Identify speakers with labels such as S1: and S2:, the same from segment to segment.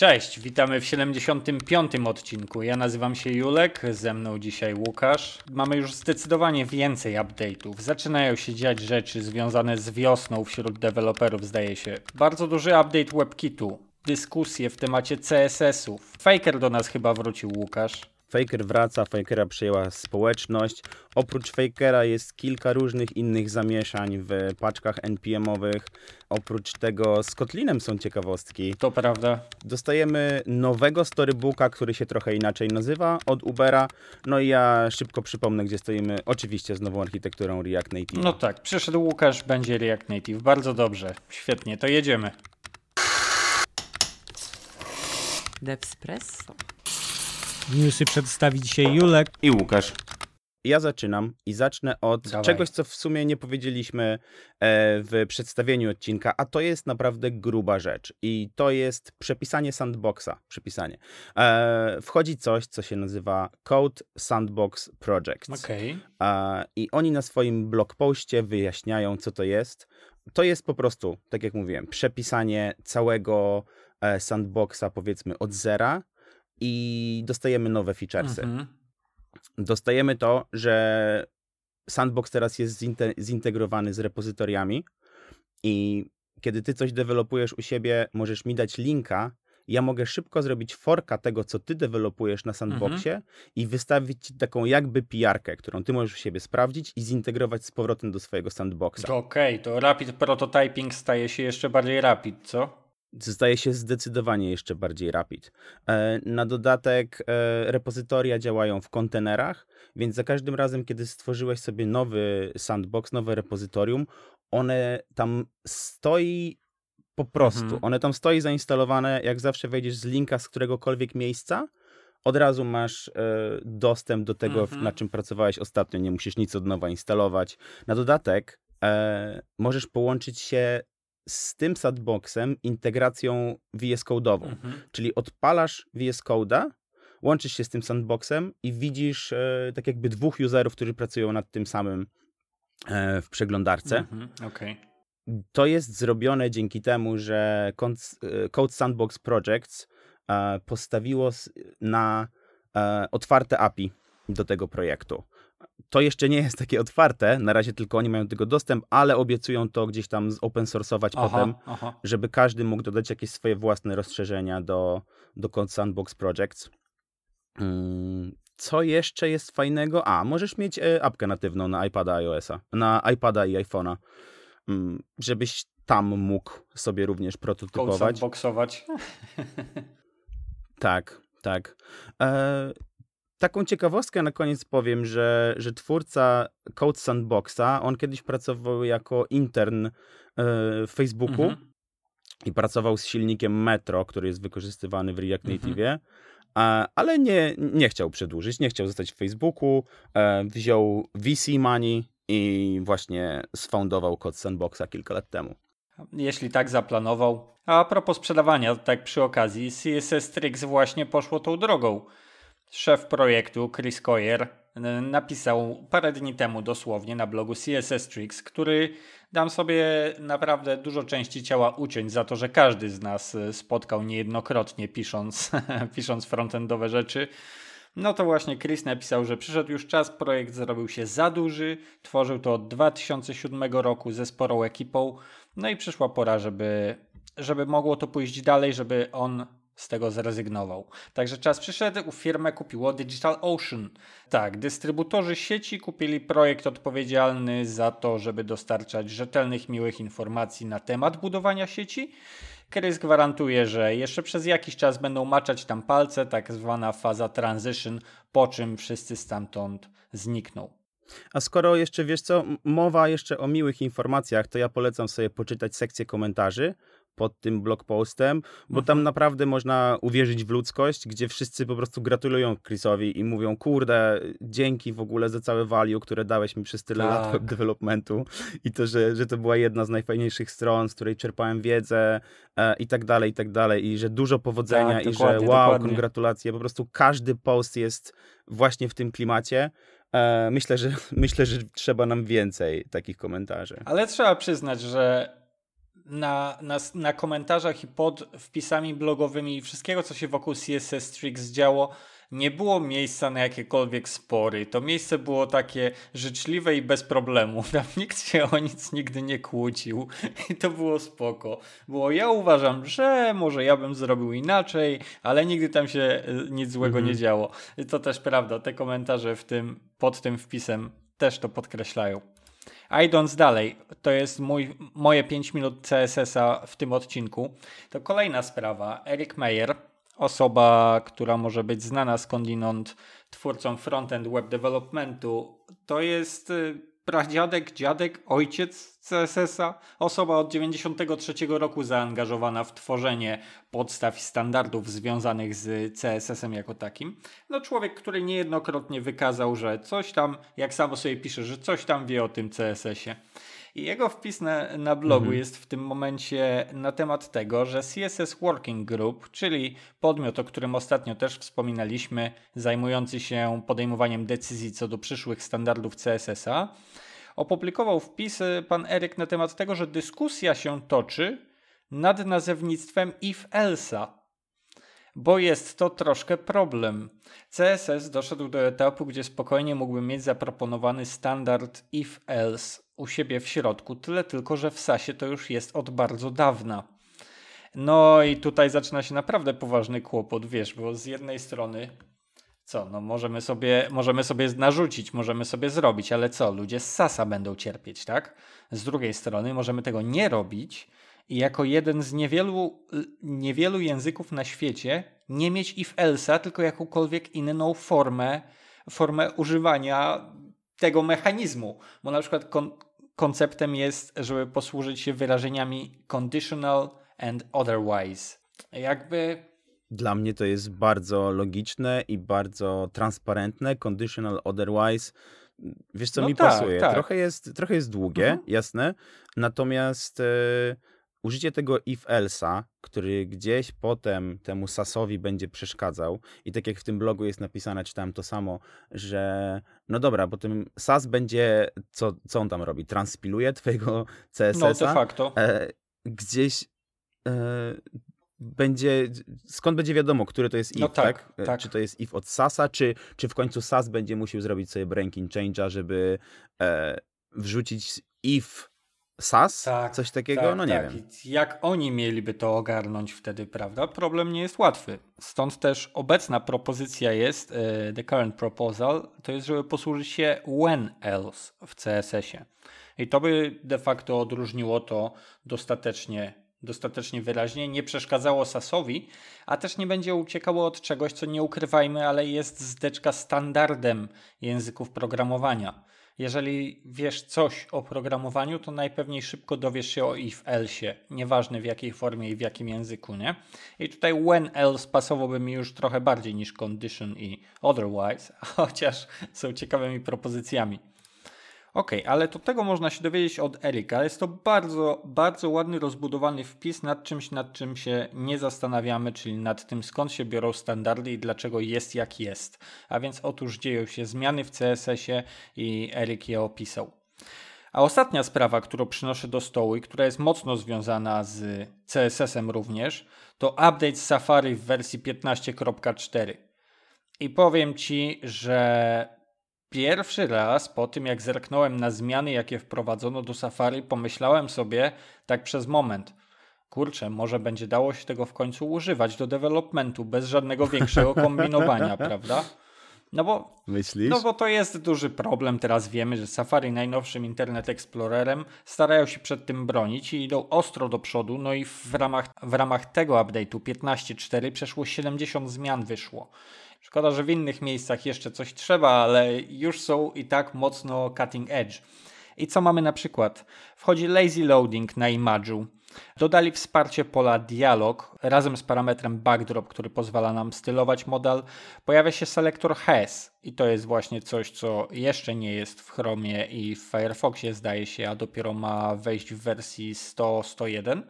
S1: Cześć, witamy w 75. odcinku. Ja nazywam się Julek, ze mną dzisiaj Łukasz. Mamy już zdecydowanie więcej update'ów. Zaczynają się dziać rzeczy związane z wiosną wśród deweloperów, zdaje się. Bardzo duży update WebKitu, dyskusje w temacie CSS-ów. Faker do nas chyba wrócił, Łukasz.
S2: Faker wraca, Fakera przejęła społeczność. Oprócz Fakera jest kilka różnych innych zamieszań w paczkach NPM-owych. Oprócz tego z Kotlinem są ciekawostki.
S1: To prawda.
S2: Dostajemy nowego storybooka, który się trochę inaczej nazywa od Ubera. No i ja szybko przypomnę, gdzie stoimy. Oczywiście z nową architekturą React Native.
S1: No tak, przyszedł Łukasz, będzie React Native. Bardzo dobrze, świetnie, to jedziemy.
S3: Devspresso.
S4: Newsy przedstawi dzisiaj Julek.
S2: I Łukasz. Ja zaczynam i zacznę od
S1: Dawaj.
S2: czegoś, co w sumie nie powiedzieliśmy e, w przedstawieniu odcinka, a to jest naprawdę gruba rzecz. I to jest przepisanie sandboxa. Przepisanie. E, wchodzi coś, co się nazywa Code Sandbox Projects.
S1: Okej.
S2: E, I oni na swoim blogpoście wyjaśniają, co to jest. To jest po prostu, tak jak mówiłem, przepisanie całego sandboxa, powiedzmy, od zera i dostajemy nowe featuresy
S1: Mhm.
S2: dostajemy to, że Sandbox teraz jest zinte- zintegrowany z repozytoriami i kiedy ty coś dewelopujesz u siebie, możesz mi dać linka, ja mogę szybko zrobić forka tego, co ty dewelopujesz na Sandboxie i wystawić ci taką jakby PR-kę, którą ty możesz u siebie sprawdzić i zintegrować z powrotem do swojego Sandboxa.
S1: Okej, to rapid prototyping staje się jeszcze bardziej rapid, co?
S2: Staje się zdecydowanie jeszcze bardziej rapid. E, Na dodatek e, repozytoria działają w kontenerach, więc za każdym razem, kiedy stworzyłeś sobie nowy sandbox, nowe repozytorium, one tam stoi po prostu.
S1: Mhm.
S2: One tam stoi zainstalowane, jak zawsze wejdziesz z linka z któregokolwiek miejsca, od razu masz e, dostęp do tego,
S1: Mhm.
S2: na czym pracowałeś ostatnio, nie musisz nic od nowa instalować. Na dodatek możesz połączyć się z tym sandboxem integracją VS Code'ową.
S1: Mhm.
S2: Czyli odpalasz VS Code'a, łączysz się z tym sandboxem i widzisz e, tak jakby dwóch userów, którzy pracują nad tym samym e, w przeglądarce.
S1: Mhm. Okej.
S2: To jest zrobione dzięki temu, że e, Code Sandbox Projects e, postawiło na e, otwarte API do tego projektu. To jeszcze nie jest takie otwarte, na razie tylko oni mają do tego dostęp, ale obiecują to gdzieś tam open source'ować potem,
S1: Aha,
S2: żeby każdy mógł dodać jakieś swoje własne rozszerzenia do, do Code Sandbox Projects. Mm, Co jeszcze jest fajnego? A, możesz mieć e, apkę natywną na iPada iOS-a, na iPada i iPhone'a, mm, żebyś tam mógł sobie również
S1: Code
S2: prototypować.
S1: sandboxować.
S2: Tak, tak. Taką ciekawostkę na koniec powiem, że, że twórca Code Sandboxa, on kiedyś pracował jako intern e, w Facebooku
S1: Mhm.
S2: i pracował z silnikiem Metro, który jest wykorzystywany w React
S1: Mhm.
S2: Native, a, ale nie, nie chciał przedłużyć, nie chciał zostać w Facebooku, e, wziął VC money i właśnie sfoundował Code Sandboxa kilka lat temu.
S1: Jeśli tak zaplanował. A propos sprzedawania, tak przy okazji, CSS Tricks właśnie poszło tą drogą. Szef projektu Chris Coyer napisał parę dni temu dosłownie na blogu CSS Tricks, który dam sobie naprawdę dużo części ciała uciąć za to, że każdy z nas y, spotkał niejednokrotnie pisząc, pisząc frontendowe rzeczy. No to właśnie Chris napisał, że przyszedł już czas, projekt zrobił się za duży, tworzył to od 2007 roku ze sporą ekipą, no i przyszła pora, żeby, żeby mogło to pójść dalej, żeby on z tego zrezygnował. Także czas przyszedł, firmę kupiło DigitalOcean. Tak, dystrybutorzy sieci kupili projekt odpowiedzialny za to, żeby dostarczać rzetelnych, miłych informacji na temat budowania sieci. Chris gwarantuje, że jeszcze przez jakiś czas będą maczać tam palce, tak zwana faza transition, po czym wszyscy stamtąd znikną.
S2: A skoro jeszcze wiesz co, mowa jeszcze o miłych informacjach, to ja polecam sobie poczytać sekcję komentarzy pod tym blogpostem, bo tam naprawdę można uwierzyć w ludzkość, gdzie wszyscy po prostu gratulują Chrisowi i mówią, kurde, dzięki w ogóle za całe value, które dałeś mi przez tyle lat
S1: Tak.
S2: web developmentu i to, że, że to była jedna z najfajniejszych stron, z której czerpałem wiedzę e, i tak dalej, i tak dalej i że dużo powodzenia
S1: Tak,
S2: i że wow,
S1: dokładnie.
S2: gratulacje, po prostu każdy post jest właśnie w tym klimacie. E, myślę, że, myślę, że trzeba nam więcej takich komentarzy.
S1: Ale trzeba przyznać, że na, na, na komentarzach i pod wpisami blogowymi i wszystkiego, co się wokół CSS Tricks działo, nie było miejsca na jakiekolwiek spory. To miejsce było takie życzliwe i bez problemu. Tam nikt się o nic nigdy nie kłócił i to było spoko. Było ja uważam, że może ja bym zrobił inaczej, ale nigdy tam się e, nic złego mhm. nie działo. I to też prawda. Te komentarze w tym, pod tym wpisem też to podkreślają. Idąc dalej, to jest mój, moje 5 minut CSS-a w tym odcinku. To kolejna sprawa. Eric Meyer, osoba, która może być znana skądinąd twórcą frontend web developmentu, to jest y, pradziadek, dziadek, ojciec CSS-a, osoba od 93 roku zaangażowana w tworzenie podstaw i standardów związanych z CSS-em jako takim. No człowiek, który niejednokrotnie wykazał, że coś tam, jak samo sobie pisze, że coś tam wie o tym CSS-ie. I jego wpis na, na blogu mhm. jest w tym momencie na temat tego, że CSS Working Group, czyli podmiot, o którym ostatnio też wspominaliśmy, zajmujący się podejmowaniem decyzji co do przyszłych standardów CSS-a, opublikował wpisy pan Eryk na temat tego, że dyskusja się toczy nad nazewnictwem if-else'a, bo jest to troszkę problem. CSS doszedł do etapu, gdzie spokojnie mógłby mieć zaproponowany standard if-else u siebie w środku, tyle tylko, że w SASie to już jest od bardzo dawna. No i tutaj zaczyna się naprawdę poważny kłopot, wiesz, bo z jednej strony co, no możemy sobie, możemy sobie narzucić, możemy sobie zrobić, ale co, ludzie z Sasa będą cierpieć, tak? Z drugiej strony możemy tego nie robić jako jeden z niewielu, niewielu języków na świecie nie mieć if else'a, tylko jakąkolwiek inną formę, formę używania tego mechanizmu. Bo na przykład kon konceptem jest, żeby posłużyć się wyrażeniami conditional and otherwise. Jakby
S2: dla mnie to jest bardzo logiczne i bardzo transparentne. Conditional otherwise. Wiesz, co no mi tak, pasuje? Tak. Trochę, jest, trochę jest długie, mhm. jasne. Natomiast e, użycie tego if-else'a, który gdzieś potem temu sasowi będzie przeszkadzał i tak jak w tym blogu jest napisane, czytałem to samo, że no dobra, bo tym sas będzie, co, co on tam robi? Transpiluje twojego CSS-a. No
S1: de facto. E,
S2: gdzieś e, będzie, skąd będzie wiadomo, który to jest if, no tak, tak? tak? Czy to jest if od Sasa, czy, czy w końcu Sas będzie musiał zrobić sobie breaking change'a, żeby e, wrzucić if SAS? Tak, Coś takiego? Tak, no nie tak. wiem.
S1: Jak oni mieliby to ogarnąć wtedy, prawda? Problem nie jest łatwy. Stąd też obecna propozycja jest, e, the current proposal, to jest, żeby posłużyć się when else w CSS-ie. I to by de facto odróżniło to dostatecznie dostatecznie wyraźnie, nie przeszkadzało Sasowi, a też nie będzie uciekało od czegoś, co nie ukrywajmy, ale jest zdeczka standardem języków programowania. Jeżeli wiesz coś o programowaniu, to najpewniej szybko dowiesz się o if else, nieważne w jakiej formie i w jakim języku, nie? I tutaj when else pasowałby mi już trochę bardziej niż condition i otherwise, chociaż są ciekawymi propozycjami. Ok, ale to tego można się dowiedzieć od Erika. Jest to bardzo, bardzo ładny, rozbudowany wpis nad czymś, nad czym się nie zastanawiamy, czyli nad tym, skąd się biorą standardy i dlaczego jest jak jest. A więc otóż dzieją się zmiany w CSS-ie i Erik je opisał. A ostatnia sprawa, którą przynoszę do stołu i która jest mocno związana z CSS-em również, to update Safari w wersji 15.4. I powiem Ci, że Pierwszy raz po tym, jak zerknąłem na zmiany, jakie wprowadzono do Safari, pomyślałem sobie tak przez moment. Kurczę, może będzie dało się tego w końcu używać do developmentu bez żadnego większego kombinowania, prawda? No bo,
S2: Myślisz?
S1: no bo to jest duży problem. Teraz wiemy, że Safari najnowszym Internet Explorerem starają się przed tym bronić i idą ostro do przodu. No i w ramach, w ramach tego update'u 15.4 przeszło 70 zmian wyszło. Szkoda, że w innych miejscach jeszcze coś trzeba, ale już są i tak mocno cutting edge. I co mamy na przykład? Wchodzi lazy loading na image'u. Dodali wsparcie pola dialog razem z parametrem backdrop, który pozwala nam stylować model. Pojawia się selektor has i to jest właśnie coś, co jeszcze nie jest w Chromie i w Firefoxie zdaje się, a dopiero ma wejść w wersji 100.101.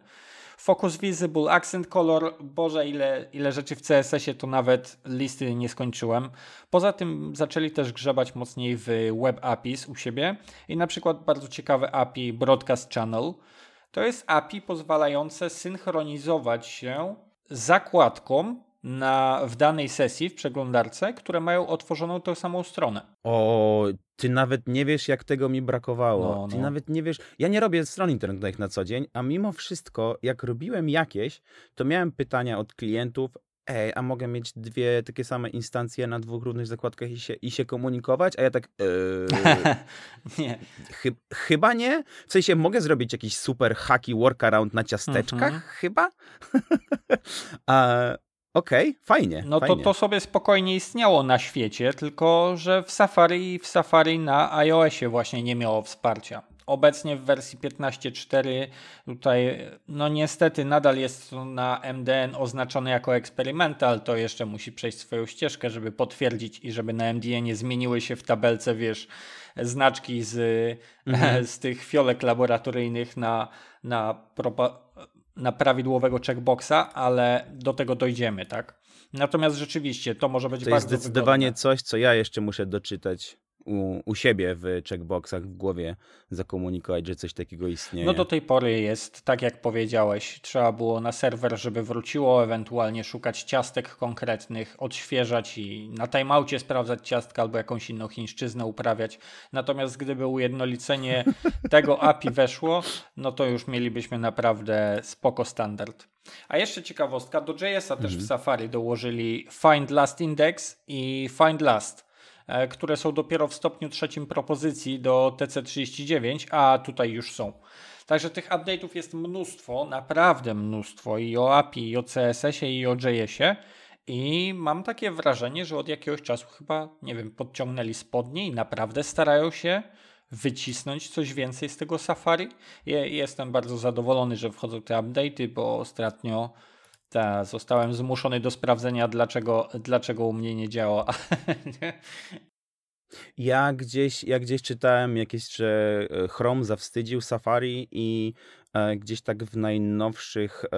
S1: Focus Visible, Accent Color, Boże ile, ile rzeczy w CSS-ie to nawet listy nie skończyłem. Poza tym zaczęli też grzebać mocniej w Web APIs u siebie i na przykład bardzo ciekawe API Broadcast Channel. to jest API pozwalające synchronizować się zakładką na, w danej sesji w przeglądarce, które mają otworzoną tę samą stronę.
S2: O, ty nawet nie wiesz, jak tego mi brakowało.
S1: No,
S2: Ty
S1: no.
S2: nawet nie wiesz. Ja nie robię stron internetowych na co dzień, a mimo wszystko, jak robiłem jakieś, to miałem pytania od klientów. Ej, a mogę mieć dwie takie same instancje na dwóch różnych zakładkach i się, i się komunikować? A ja tak. Eee,
S1: Nie.
S2: chy, chyba nie. W sensie mogę zrobić jakiś super haki workaround na ciasteczkach?
S1: Mhm.
S2: Chyba? A, Okej, fajnie.
S1: No to,
S2: fajnie.
S1: to sobie spokojnie istniało na świecie, tylko że w Safari w Safari na iOSie właśnie nie miało wsparcia. Obecnie w wersji 15.4 tutaj no niestety nadal jest to na MDN oznaczone jako eksperymental, to jeszcze musi przejść swoją ścieżkę, żeby potwierdzić i żeby na MDN nie zmieniły się w tabelce, wiesz, znaczki z,
S2: Mhm.
S1: z tych fiolek laboratoryjnych na, na, propa- na prawidłowego checkboxa, ale do tego dojdziemy, tak? Natomiast rzeczywiście to może być
S2: To jest
S1: bardzo
S2: zdecydowanie
S1: wygodne.
S2: coś, co ja jeszcze muszę doczytać u, u siebie w checkboxach w głowie, zakomunikować, że coś takiego istnieje.
S1: No do tej pory jest, tak jak powiedziałeś, trzeba było na serwer, żeby wróciło, ewentualnie szukać ciastek konkretnych, odświeżać i na timeoutie sprawdzać ciastka albo jakąś inną chińszczyznę uprawiać. Natomiast gdyby ujednolicenie tego API weszło, no to już mielibyśmy naprawdę spoko standard. A jeszcze ciekawostka, do JS-a też w Safari dołożyli Find Last Index i Find Last które są dopiero w stopniu trzecim propozycji do TC39, a tutaj już są. Także tych update'ów jest mnóstwo, naprawdę mnóstwo i o API, i o CSS-ie, i o JS-ie. I mam takie wrażenie, że od jakiegoś czasu chyba, nie wiem, podciągnęli spodnie i naprawdę starają się wycisnąć coś więcej z tego Safari. Je, jestem bardzo zadowolony, że wchodzą te update'y, bo ostatnio ta, zostałem zmuszony do sprawdzenia, dlaczego, dlaczego u mnie nie działa.
S2: Ja gdzieś, ja gdzieś czytałem jakieś, że e, Chrome zawstydził Safari i e, gdzieś tak w najnowszych, e,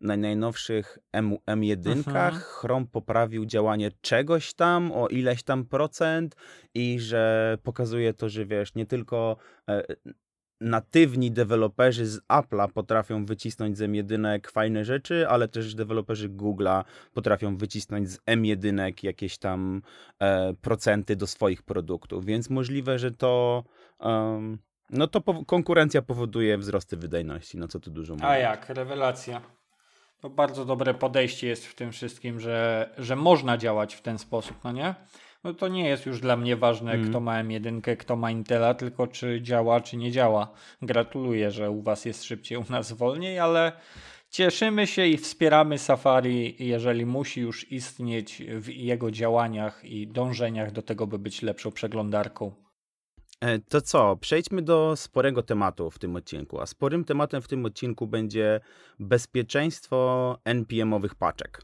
S2: na najnowszych M, M1
S1: Mhm.
S2: Chrome poprawił działanie czegoś tam o ileś tam procent i że pokazuje to, że wiesz, nie tylko natywni deweloperzy z Apple'a potrafią wycisnąć z M1 fajne rzeczy, ale też deweloperzy Google'a potrafią wycisnąć z M1 jakieś tam e, procenty do swoich produktów, więc możliwe, że to em, no to pow- konkurencja powoduje wzrosty wydajności, no co tu dużo mówić.
S1: A jak, rewelacja. To bardzo dobre podejście jest w tym wszystkim, że, że można działać w ten sposób, no nie? No to nie jest już dla mnie ważne,
S2: Mhm.
S1: kto ma M1, kto ma Intela, tylko czy działa, czy nie działa. Gratuluję, że u Was jest szybciej, u nas wolniej, ale cieszymy się i wspieramy Safari, jeżeli musi już istnieć w jego działaniach i dążeniach do tego, by być lepszą przeglądarką.
S2: E, To co, przejdźmy do sporego tematu w tym odcinku. A sporym tematem w tym odcinku będzie bezpieczeństwo NPM-owych paczek.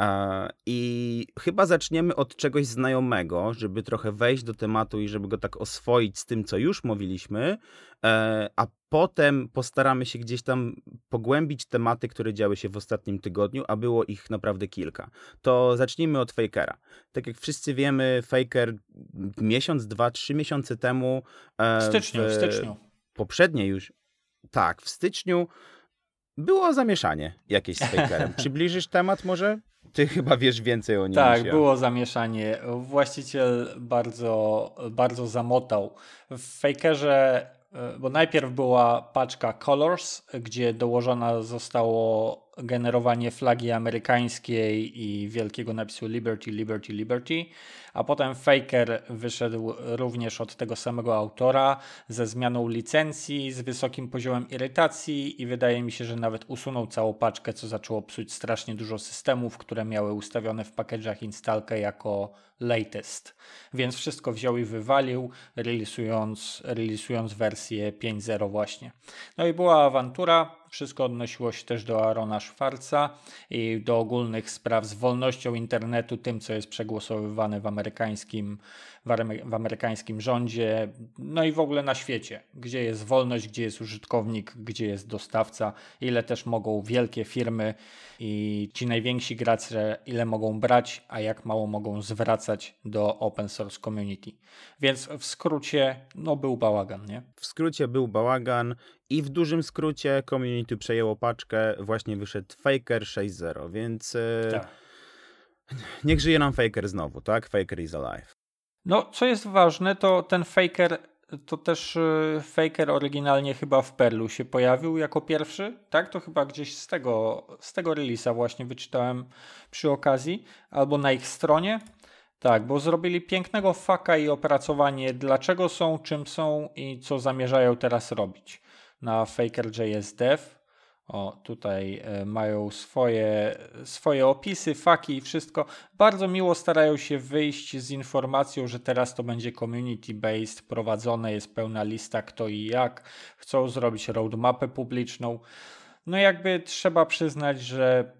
S2: E, I chyba zaczniemy od czegoś znajomego, żeby trochę wejść do tematu i żeby go tak oswoić z tym, co już mówiliśmy, e, a potem postaramy się gdzieś tam pogłębić tematy, które działy się w ostatnim tygodniu, a było ich naprawdę kilka. To zacznijmy od Fakera. Tak jak wszyscy wiemy, Faker miesiąc, dwa, trzy miesiące temu. e,
S1: W styczniu, w styczniu.
S2: Poprzedniej już. Tak, w styczniu było zamieszanie jakieś z Fakerem. Przybliżysz temat może? Ty chyba wiesz więcej o nim
S1: Tak,
S2: niż ja.
S1: było zamieszanie. Właściciel bardzo, bardzo zamotał. W Fakerze, e, bo najpierw była paczka Colors, gdzie dołożona zostało generowanie flagi amerykańskiej i wielkiego napisu Liberty, Liberty, Liberty, a potem Faker wyszedł również od tego samego autora ze zmianą licencji, z wysokim poziomem irytacji i wydaje mi się, że nawet usunął całą paczkę, co zaczęło psuć strasznie dużo systemów, które miały ustawione w package'ach instalkę jako latest. Więc wszystko wziął i wywalił, relisując, relisując wersję 5.0 właśnie. No i była awantura, wszystko odnosiło się też do Arona Schwarza i do ogólnych spraw z wolnością internetu, tym co jest przegłosowywane w amerykańskim, w, amery- w amerykańskim rządzie, no i w ogóle na świecie, gdzie jest wolność, gdzie jest użytkownik, gdzie jest dostawca, ile też mogą wielkie firmy i ci najwięksi gracze, ile mogą brać, a jak mało mogą zwracać do open source community. Więc w skrócie, no był bałagan, nie?
S2: W skrócie był bałagan I w dużym skrócie community przejęło paczkę, właśnie wyszedł Faker 6.0, więc e,
S1: Tak.
S2: niech żyje nam Faker znowu, tak? Faker is alive.
S1: No, co jest ważne, to ten Faker, to też y, Faker oryginalnie chyba w Perlu się pojawił jako pierwszy, tak? To chyba gdzieś z tego, z tego release'a właśnie wyczytałem przy okazji, albo na ich stronie. Tak, bo zrobili pięknego faka i opracowanie, dlaczego są, czym są i co zamierzają teraz robić na Faker.js Dev. O, tutaj e, mają swoje, swoje opisy, faki i wszystko. Bardzo miło starają się wyjść z informacją, że teraz to będzie community based, prowadzone jest pełna lista kto i jak. Chcą zrobić roadmapę publiczną. No jakby trzeba przyznać, że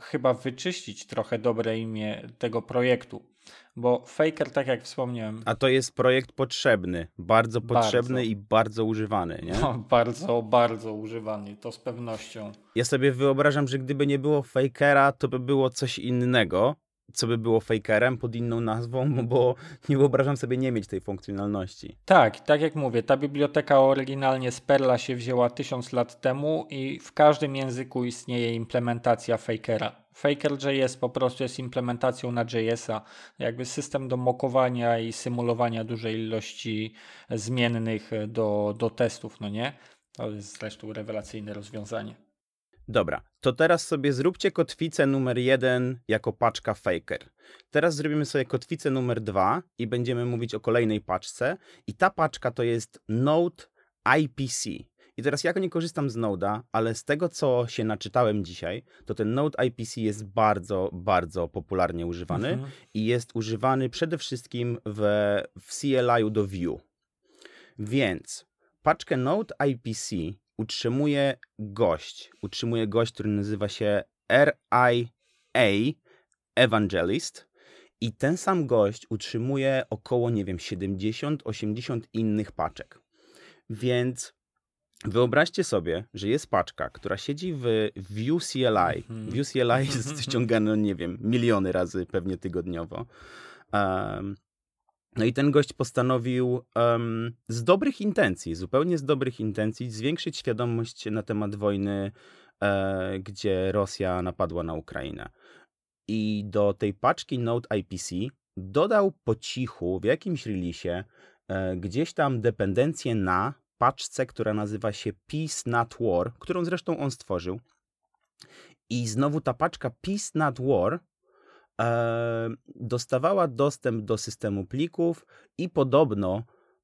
S1: chyba wyczyścić trochę dobre imię tego projektu. Bo Faker, tak jak wspomniałem,
S2: A to jest projekt potrzebny, bardzo potrzebny
S1: Bardzo.
S2: i bardzo używany, nie?
S1: no, bardzo, bardzo używany, to z pewnością.
S2: Ja sobie wyobrażam, że gdyby nie było Fakera, to by było coś innego, co by było Fakerem pod inną nazwą, bo nie wyobrażam sobie nie mieć tej funkcjonalności.
S1: Tak, tak jak mówię, ta biblioteka oryginalnie z Perla się wzięła tysiąc lat temu i w każdym języku istnieje implementacja Fakera. Faker.js po prostu jest implementacją na JS-a, jakby system do mokowania i symulowania dużej ilości zmiennych do, do testów, no nie? To jest zresztą rewelacyjne rozwiązanie.
S2: Dobra, to teraz sobie zróbcie kotwicę numer jeden jako paczka Faker. Teraz zrobimy sobie kotwicę numer dwa i będziemy mówić o kolejnej paczce. I ta paczka to jest Node IPC. I teraz ja nie korzystam z Node'a, ale z tego co się naczytałem dzisiaj, to ten Node IPC jest bardzo, bardzo popularnie używany
S1: Mhm.
S2: i jest używany przede wszystkim w, w CLI-u do Vue. Więc paczkę Node IPC utrzymuje gość. Utrzymuje gość, który nazywa się RIA Evangelist. I ten sam gość utrzymuje około, nie wiem, 70-80 innych paczek. Więc wyobraźcie sobie, że jest paczka, która siedzi w Vue CLI.
S1: Mhm.
S2: Vue CLI jest ściągane, nie wiem, miliony razy pewnie tygodniowo. Um, no i ten gość postanowił em, z dobrych intencji, zupełnie z dobrych intencji, zwiększyć świadomość na temat wojny, e, gdzie Rosja napadła na Ukrainę. I do tej paczki Node IPC dodał po cichu w jakimś releasie e, gdzieś tam dependencję na paczce, która nazywa się Peace Not War, którą zresztą on stworzył. I znowu ta paczka Peace Not War dostawała dostęp do systemu plików i podobno,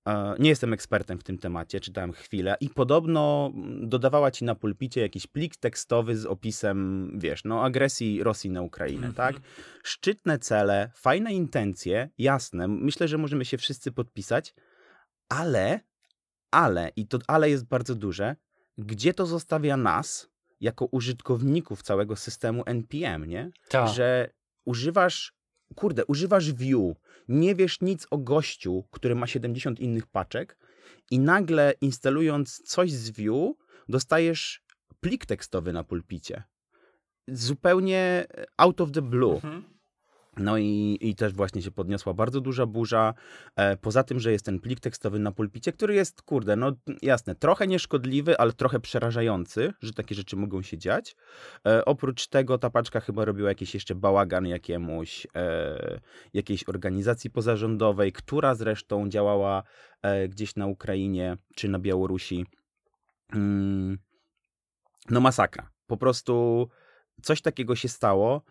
S2: e, nie jestem ekspertem w tym temacie, czytałem chwilę, i podobno mm, dodawała ci na pulpicie jakiś plik tekstowy z opisem, wiesz, no agresji Rosji na Ukrainę,
S1: Mhm.
S2: tak? Szczytne cele, fajne intencje, jasne, myślę, że możemy się wszyscy podpisać, ale, ale, i to ale jest bardzo duże, gdzie to zostawia nas, jako użytkowników całego systemu NPM, nie?
S1: Tak.
S2: że używasz, kurde, używasz Vue, nie wiesz nic o gościu, który ma 70 innych paczek i nagle instalując coś z Vue, dostajesz plik tekstowy na pulpicie. Zupełnie out of the blue.
S1: Mhm.
S2: No i, i też właśnie się podniosła bardzo duża burza. E, poza tym, że jest ten plik tekstowy na pulpicie, który jest, kurde, no jasne, trochę nieszkodliwy, ale trochę przerażający, że takie rzeczy mogą się dziać. E, oprócz tego ta paczka chyba robiła jakiś jeszcze bałagan jakiemuś, e, jakiejś organizacji pozarządowej, która zresztą działała gdzieś na Ukrainie czy na Białorusi. Mm, no masakra. Po prostu coś takiego się stało.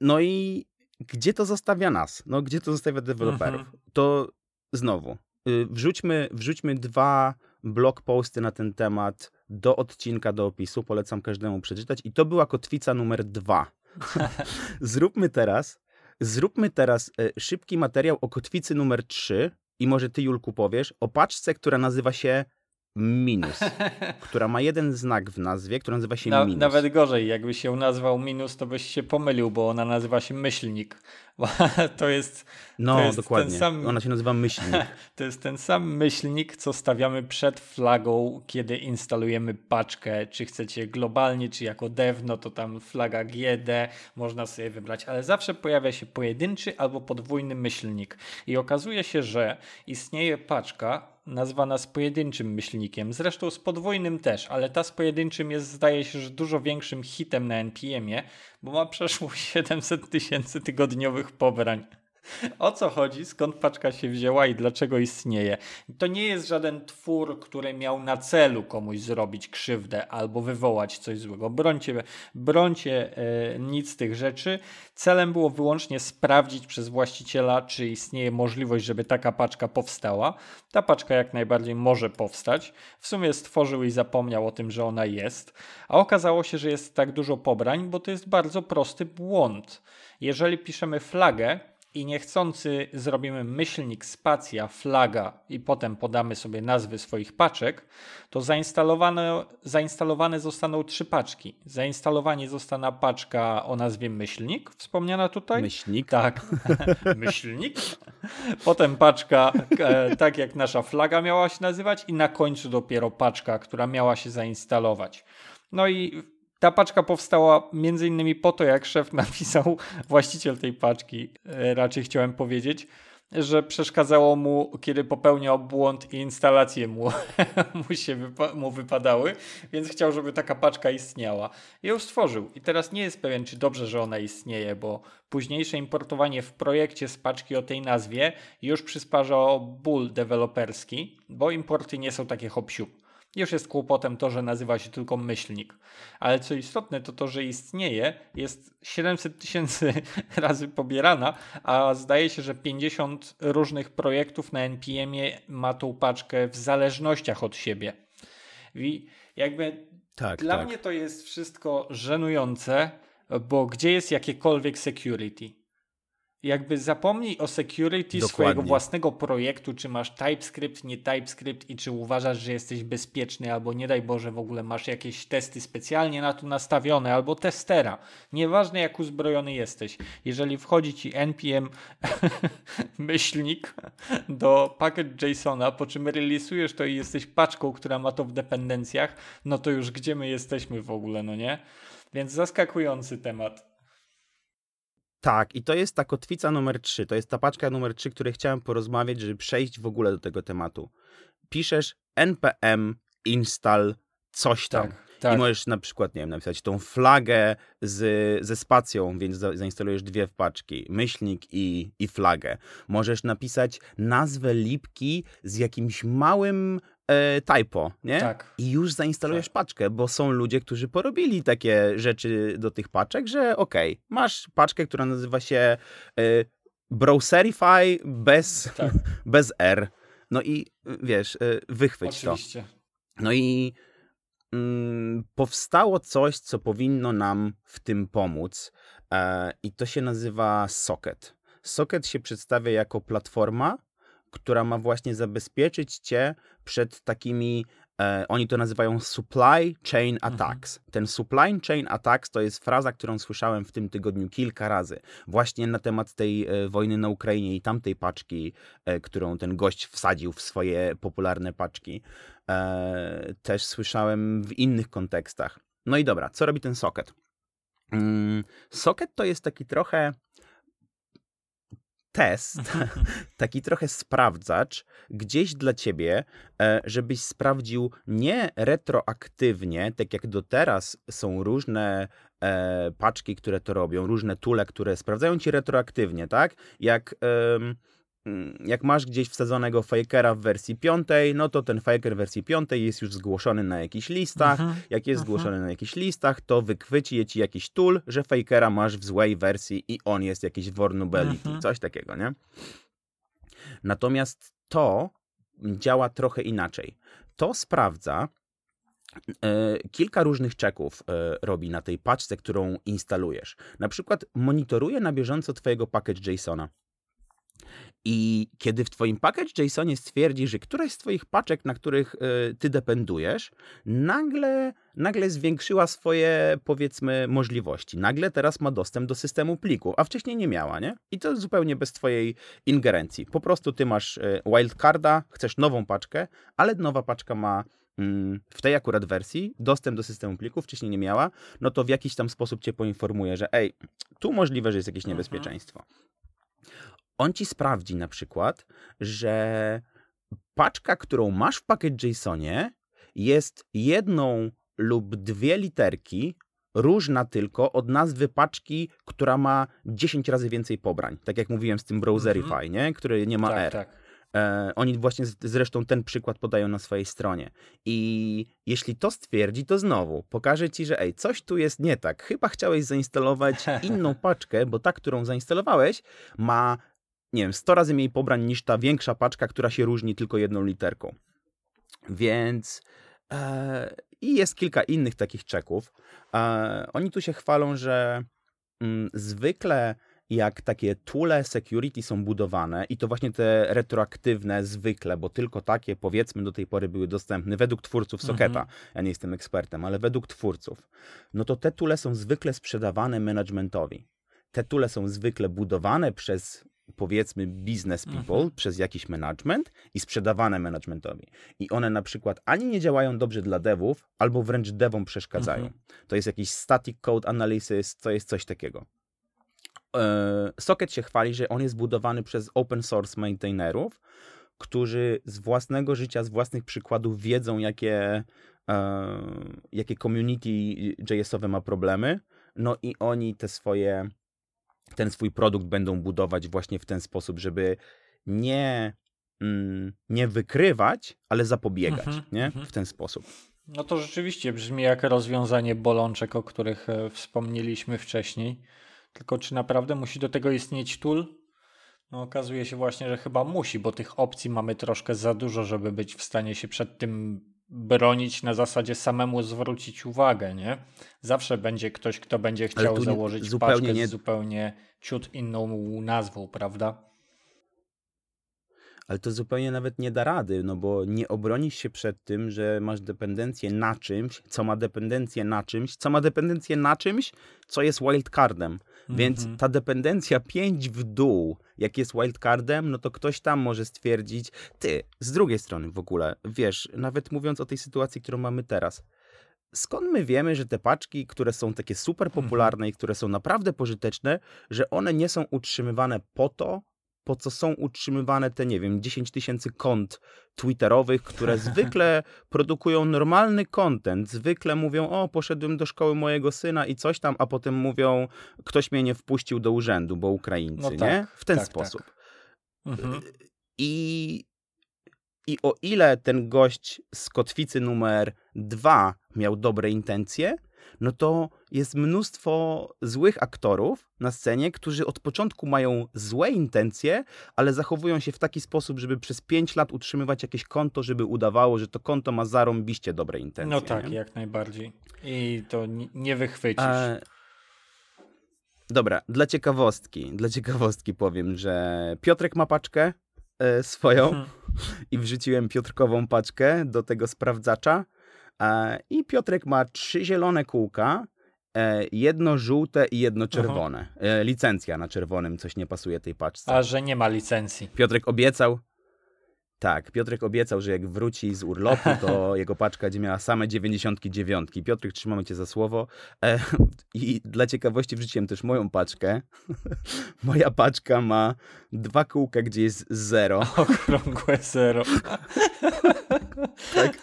S2: No i gdzie to zostawia nas? No, gdzie to zostawia deweloperów?
S1: Mhm.
S2: To znowu, y, wrzućmy, wrzućmy dwa blog posty na ten temat do odcinka, do opisu. Polecam każdemu przeczytać. I to była kotwica numer dwa. zróbmy teraz, zróbmy teraz y, szybki materiał o kotwicy numer trzy i może ty, Julku, powiesz o paczce, która nazywa się minus, która ma jeden znak w nazwie, która nazywa się
S1: Na,
S2: minus.
S1: nawet gorzej, jakby się nazwał minus, to byś się pomylił, bo ona nazywa się myślnik. To jest,
S2: No,
S1: to jest
S2: dokładnie.
S1: ten sam-
S2: Ona się nazywa myślnik.
S1: to jest ten sam myślnik, co stawiamy przed flagą, kiedy instalujemy paczkę. Czy chcecie globalnie, czy jako dev, no to tam flaga GD, można sobie wybrać, ale zawsze pojawia się pojedynczy albo podwójny myślnik. I okazuje się, że istnieje paczka nazwana z pojedynczym myślnikiem, zresztą z podwójnym też, ale ta z pojedynczym jest zdaje się, że dużo większym hitem na NPM-ie, bo ma przeszło 700 tysięcy tygodniowych pobrań. O co chodzi, skąd paczka się wzięła i dlaczego istnieje. To nie jest żaden twór, który miał na celu komuś zrobić krzywdę albo wywołać coś złego. Brońcie, brońcie e, nic z tych rzeczy. Celem było wyłącznie sprawdzić przez właściciela, czy istnieje możliwość, żeby taka paczka powstała. Ta paczka jak najbardziej może powstać. W sumie stworzył i zapomniał o tym, że ona jest. A okazało się, że jest tak dużo pobrań, bo to jest bardzo prosty błąd. Jeżeli piszemy flagę, i niechcący zrobimy myślnik spacja, flaga i potem podamy sobie nazwy swoich paczek, to zainstalowane, zainstalowane zostaną trzy paczki. Zainstalowanie zostana paczka o nazwie myślnik, wspomniana tutaj.
S2: Myślnik?
S1: Tak, myślnik. Potem paczka, e, tak jak nasza flaga miała się nazywać i na końcu dopiero paczka, która miała się zainstalować. No i ta paczka powstała między innymi po to, jak szef napisał, właściciel tej paczki, e, raczej chciałem powiedzieć, że przeszkadzało mu, kiedy popełniał błąd i instalacje mu, mu się wypa mu wypadały, więc chciał, żeby taka paczka istniała. I ją stworzył. I teraz nie jest pewien, czy dobrze, że ona istnieje, bo późniejsze importowanie w projekcie z paczki o tej nazwie już przysparza ból deweloperski, bo importy nie są takie hop już jest kłopotem to, że nazywa się tylko myślnik. Ale co istotne, to to, że istnieje, jest 700 tysięcy razy pobierana, a zdaje się, że 50 różnych projektów na NPM-ie ma tą paczkę w zależnościach od siebie. I jakby tak, dla tak. mnie to jest wszystko żenujące, bo gdzie jest jakiekolwiek security? Jakby zapomnij o security Dokładnie. swojego własnego projektu, czy masz TypeScript, nie TypeScript i czy uważasz, że jesteś bezpieczny, albo nie daj Boże w ogóle masz jakieś testy specjalnie na to nastawione, albo testera. Nieważne jak uzbrojony jesteś. Jeżeli wchodzi ci npm myślnik do package JSONa, po czym releasujesz to i jesteś paczką, która ma to w dependencjach, no to już gdzie my jesteśmy w ogóle, no nie? Więc zaskakujący temat.
S2: Tak, i to jest ta kotwica numer 3. To jest ta paczka numer 3, której chciałem porozmawiać, żeby przejść w ogóle do tego tematu. Piszesz npm install coś tam. Tak, tak. I możesz na przykład, nie wiem, napisać tą flagę z, ze spacją, więc za, zainstalujesz dwie paczki, myślnik i, i flagę. Możesz napisać nazwę lipki z jakimś małym e, typo, nie? Tak. I już zainstalujesz tak. paczkę, bo są ludzie, którzy porobili takie rzeczy do tych paczek, że okej, okay, masz paczkę, która nazywa się e, Browserify bez, tak. bez R. No i wiesz, e, wychwyć Oczywiście. to. No i mm, powstało coś, co powinno nam w tym pomóc e, i to się nazywa Socket. Socket się przedstawia jako platforma, która ma właśnie zabezpieczyć cię przed takimi e, oni to nazywają supply chain mhm. attacks. Mhm. Ten supply chain attacks to jest fraza, którą słyszałem w tym tygodniu kilka razy. Właśnie na temat tej e, wojny na Ukrainie i tamtej paczki, e, którą ten gość wsadził w swoje popularne paczki. Też słyszałem w innych kontekstach. No i dobra, co robi ten socket? Mm, socket to jest taki trochę test, taki trochę sprawdzacz, gdzieś dla ciebie, e, żebyś sprawdził nie retroaktywnie, tak jak do teraz są różne e, paczki, które to robią, różne tule, które sprawdzają ci retroaktywnie, tak? Jak. Jak masz gdzieś wsadzonego fakera w wersji piątej, no to ten faker w wersji piątej jest już zgłoszony na jakichś listach. Uh-huh. Jak jest uh-huh. zgłoszony na jakichś listach, to wykwyci ci jakiś tool, że fakera masz w złej wersji i on jest jakiś vulnerability, uh-huh. coś takiego, nie? Natomiast to działa trochę inaczej. To sprawdza, e, kilka różnych czeków e, robi na tej paczce, którą instalujesz. Na przykład monitoruje na bieżąco twojego package JSONa. I kiedy w twoim package JSONie stwierdzi, że któraś z twoich paczek, na których y, ty dependujesz, nagle, nagle zwiększyła swoje, powiedzmy, możliwości. Nagle teraz ma dostęp do systemu plików, a wcześniej nie miała, nie? I to zupełnie bez twojej ingerencji. Po prostu ty masz y, wildcarda, chcesz nową paczkę, ale nowa paczka ma mm, w tej akurat wersji dostęp do systemu plików, wcześniej nie miała, no to w jakiś tam sposób cię poinformuje, że ej, tu możliwe, że jest jakieś mhm. niebezpieczeństwo on ci sprawdzi na przykład, że paczka, którą masz w package JSONie jest jedną lub dwie literki różna tylko od nazwy paczki, która ma 10 razy więcej pobrań. Tak jak mówiłem z tym Browserify, mm -hmm. nie? który nie ma
S1: tak,
S2: R.
S1: Tak.
S2: E, oni właśnie zresztą ten przykład podają na swojej stronie. I jeśli to stwierdzi, to znowu pokaże ci, że ej, coś tu jest nie tak. Chyba chciałeś zainstalować inną paczkę, bo ta, którą zainstalowałeś, ma, nie wiem, 100 razy mniej pobrań niż ta większa paczka, która się różni tylko jedną literką. Więc. E, I jest kilka innych takich czeków. E, oni tu się chwalą, że mm, zwykle jak takie tule security są budowane i to właśnie te retroaktywne zwykle, bo tylko takie powiedzmy do tej pory były dostępne według twórców Socketa. Mhm. Ja nie jestem ekspertem, ale według twórców. No to te tule są zwykle sprzedawane managementowi. Te tule są zwykle budowane przez powiedzmy business people, mhm. przez jakiś management i sprzedawane managementowi. I one na przykład ani nie działają dobrze dla devów, albo wręcz devom przeszkadzają. Mhm. To jest jakiś static code analysis, to jest coś takiego. E, Socket się chwali, że on jest budowany przez open source maintainerów, którzy z własnego życia, z własnych przykładów wiedzą, jakie, e, jakie community JS-owe ma problemy. No i oni te swoje, ten swój produkt będą budować właśnie w ten sposób, żeby nie, mm, nie wykrywać, ale zapobiegać, mhm, nie? Mhm. W ten sposób.
S1: No to rzeczywiście brzmi jak rozwiązanie bolączek, o których e, wspomnieliśmy wcześniej. Tylko czy naprawdę musi do tego istnieć tool? No okazuje się właśnie, że chyba musi, bo tych opcji mamy troszkę za dużo, żeby być w stanie się przed tym bronić na zasadzie samemu zwrócić uwagę, nie? Zawsze będzie ktoś, kto będzie chciał założyć zupełnie paczkę nie... z zupełnie ciut inną nazwą, prawda?
S2: Ale to zupełnie nawet nie da rady, no bo nie obronisz się przed tym, że masz dependencję na czymś, co ma dependencję na czymś, co ma dependencję na czymś, co jest wildcardem. Mm -hmm. Więc mhm. ta dependencja 5 w dół, jak jest wildcardem, no to ktoś tam może stwierdzić, ty, z drugiej strony w ogóle, wiesz, nawet mówiąc o tej sytuacji, którą mamy teraz, skąd my wiemy, że te paczki, które są takie super mhm. popularne i które są naprawdę pożyteczne, że one nie są utrzymywane po to, po co są utrzymywane te, nie wiem, 10 tysięcy kont twitterowych, które zwykle produkują normalny content, zwykle mówią, o, poszedłem do szkoły mojego syna i coś tam, a potem mówią, ktoś mnie nie wpuścił do urzędu, bo Ukraińcy, no tak, nie? W ten tak, sposób. Tak. Mhm. I, I o ile ten gość z kotwicy numer dwa miał dobre intencje, no to jest mnóstwo złych aktorów na scenie, którzy od początku mają złe intencje, ale zachowują się w taki sposób, żeby przez 5 lat utrzymywać jakieś konto, żeby udawało, że to konto ma zarąbiście dobre intencje.
S1: No tak, nie? jak najbardziej. I to nie wychwycisz. A...
S2: Dobra, dla ciekawostki, dla ciekawostki powiem, że Piotrek ma paczkę e, swoją hmm. i wrzuciłem Piotrkową paczkę do tego sprawdzacza E, I Piotrek ma trzy zielone kółka, e, jedno żółte i jedno czerwone. Aha. Licencja na czerwonym, coś nie pasuje tej paczce.
S1: A że nie ma licencji.
S2: Piotrek obiecał, tak, Piotrek obiecał, że jak wróci z urlopu, to jego paczka będzie miała same 99. Piotrek, trzymamy cię za słowo. E, I dla ciekawości wrzuciłem też moją paczkę. Moja paczka ma dwa kółka, gdzie jest zero.
S1: Okrągłe zero. tak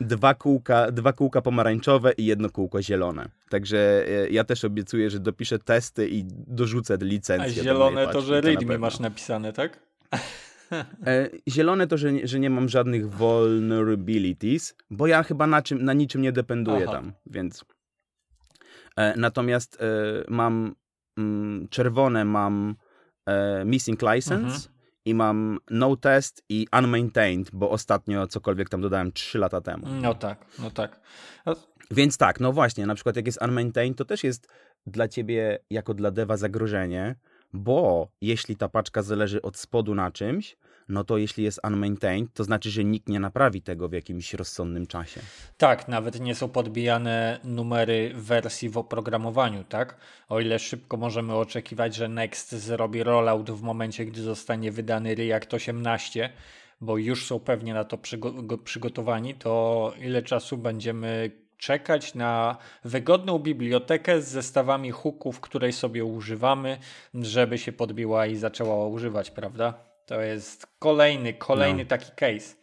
S2: dwa kółka, dwa kółka pomarańczowe i jedno kółko zielone. Także e, ja też obiecuję, że dopiszę testy i dorzucę licencję.
S1: A zielone to, że readme masz napisane, tak?
S2: E, zielone to, że, że nie mam żadnych vulnerabilities, bo ja chyba na, czym, na niczym nie dependuję Aha. tam, więc. E, natomiast mam mm, czerwone, mam missing license. Mhm i mam no test i unmaintained, bo ostatnio cokolwiek tam dodałem 3 lata temu.
S1: No tak, no tak.
S2: No... Więc tak, no właśnie, na przykład jak jest unmaintained, to też jest dla ciebie jako dla deva zagrożenie, bo jeśli ta paczka zależy od spodu na czymś, no to jeśli jest unmaintained, to znaczy, że nikt nie naprawi tego w jakimś rozsądnym czasie.
S1: Tak, nawet nie są podbijane numery wersji w oprogramowaniu, tak? O ile szybko możemy oczekiwać, że Next zrobi rollout w momencie, gdy zostanie wydany React 18, bo już są pewnie na to przygo przygotowani, to ile czasu będziemy czekać na wygodną bibliotekę z zestawami hooków, której sobie używamy, żeby się podbiła i zaczęła używać, prawda? To jest kolejny, kolejny
S2: No.
S1: taki case.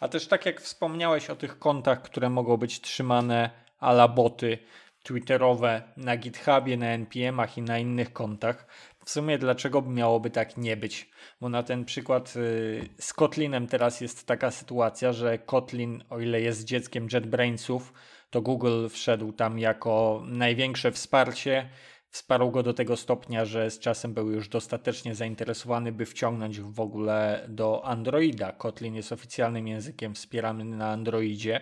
S1: A też tak jak wspomniałeś o tych kontach, które mogą być trzymane a la boty twitterowe na GitHubie, na NPM-ach i na innych kontach. W sumie dlaczego by miałoby tak nie być? Bo na ten przykład y, z Kotlinem teraz jest taka sytuacja, że Kotlin, o ile jest dzieckiem JetBrainsów, to Google wszedł tam jako największe wsparcie. Wsparł go do tego stopnia, że z czasem był już dostatecznie zainteresowany, by wciągnąć w ogóle do Androida. Kotlin jest oficjalnym językiem wspieranym na Androidzie.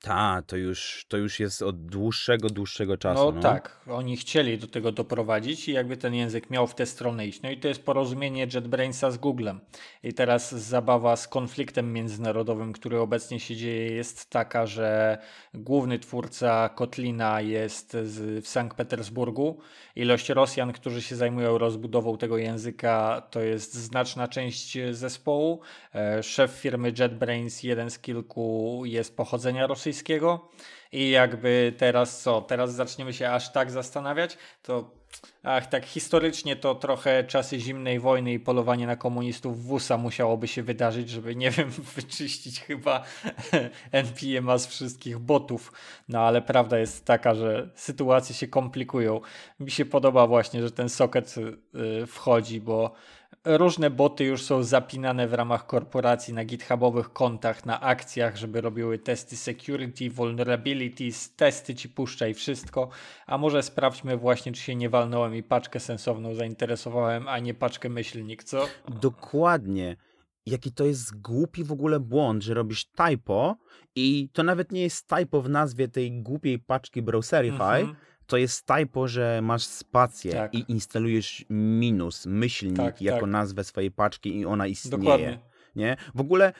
S2: Ta, to już, to już jest od dłuższego, dłuższego czasu.
S1: No,
S2: No,
S1: tak, oni chcieli do tego doprowadzić i jakby ten język miał w tę stronę iść. No i to jest porozumienie JetBrainsa z Googlem. I teraz zabawa z konfliktem międzynarodowym, który obecnie się dzieje, jest taka, że główny twórca Kotlina jest z, w Sankt Petersburgu. Ilość Rosjan, którzy się zajmują rozbudową tego języka, to jest znaczna część zespołu. E, Szef firmy JetBrains, jeden z kilku, jest pochodzenia rosyjskiego. I jakby teraz co? Teraz zaczniemy się aż tak zastanawiać? To ach, tak historycznie to trochę czasy zimnej wojny i polowanie na komunistów w USA musiałoby się wydarzyć, żeby nie wiem, wyczyścić chyba NPM z wszystkich botów. No ale prawda jest taka, że sytuacje się komplikują. Mi się podoba właśnie, że ten socket y, wchodzi, bo różne boty już są zapinane w ramach korporacji na GitHubowych kontach, na akcjach, żeby robiły testy security, vulnerabilities, testy ci puszcza i wszystko. A może sprawdźmy właśnie, czy się nie walnąłem i paczkę sensowną zainteresowałem, a nie paczkę myślnik, co?
S2: Dokładnie. Jaki to jest głupi w ogóle błąd, że robisz typo i to nawet nie jest typo w nazwie tej głupiej paczki Browserify,
S1: Mhm.
S2: To jest typo, że masz spację
S1: Tak.
S2: i instalujesz minus, myślnik
S1: Tak,
S2: jako
S1: tak.
S2: nazwę swojej paczki i ona istnieje.
S1: Dokładnie.
S2: Nie? W ogóle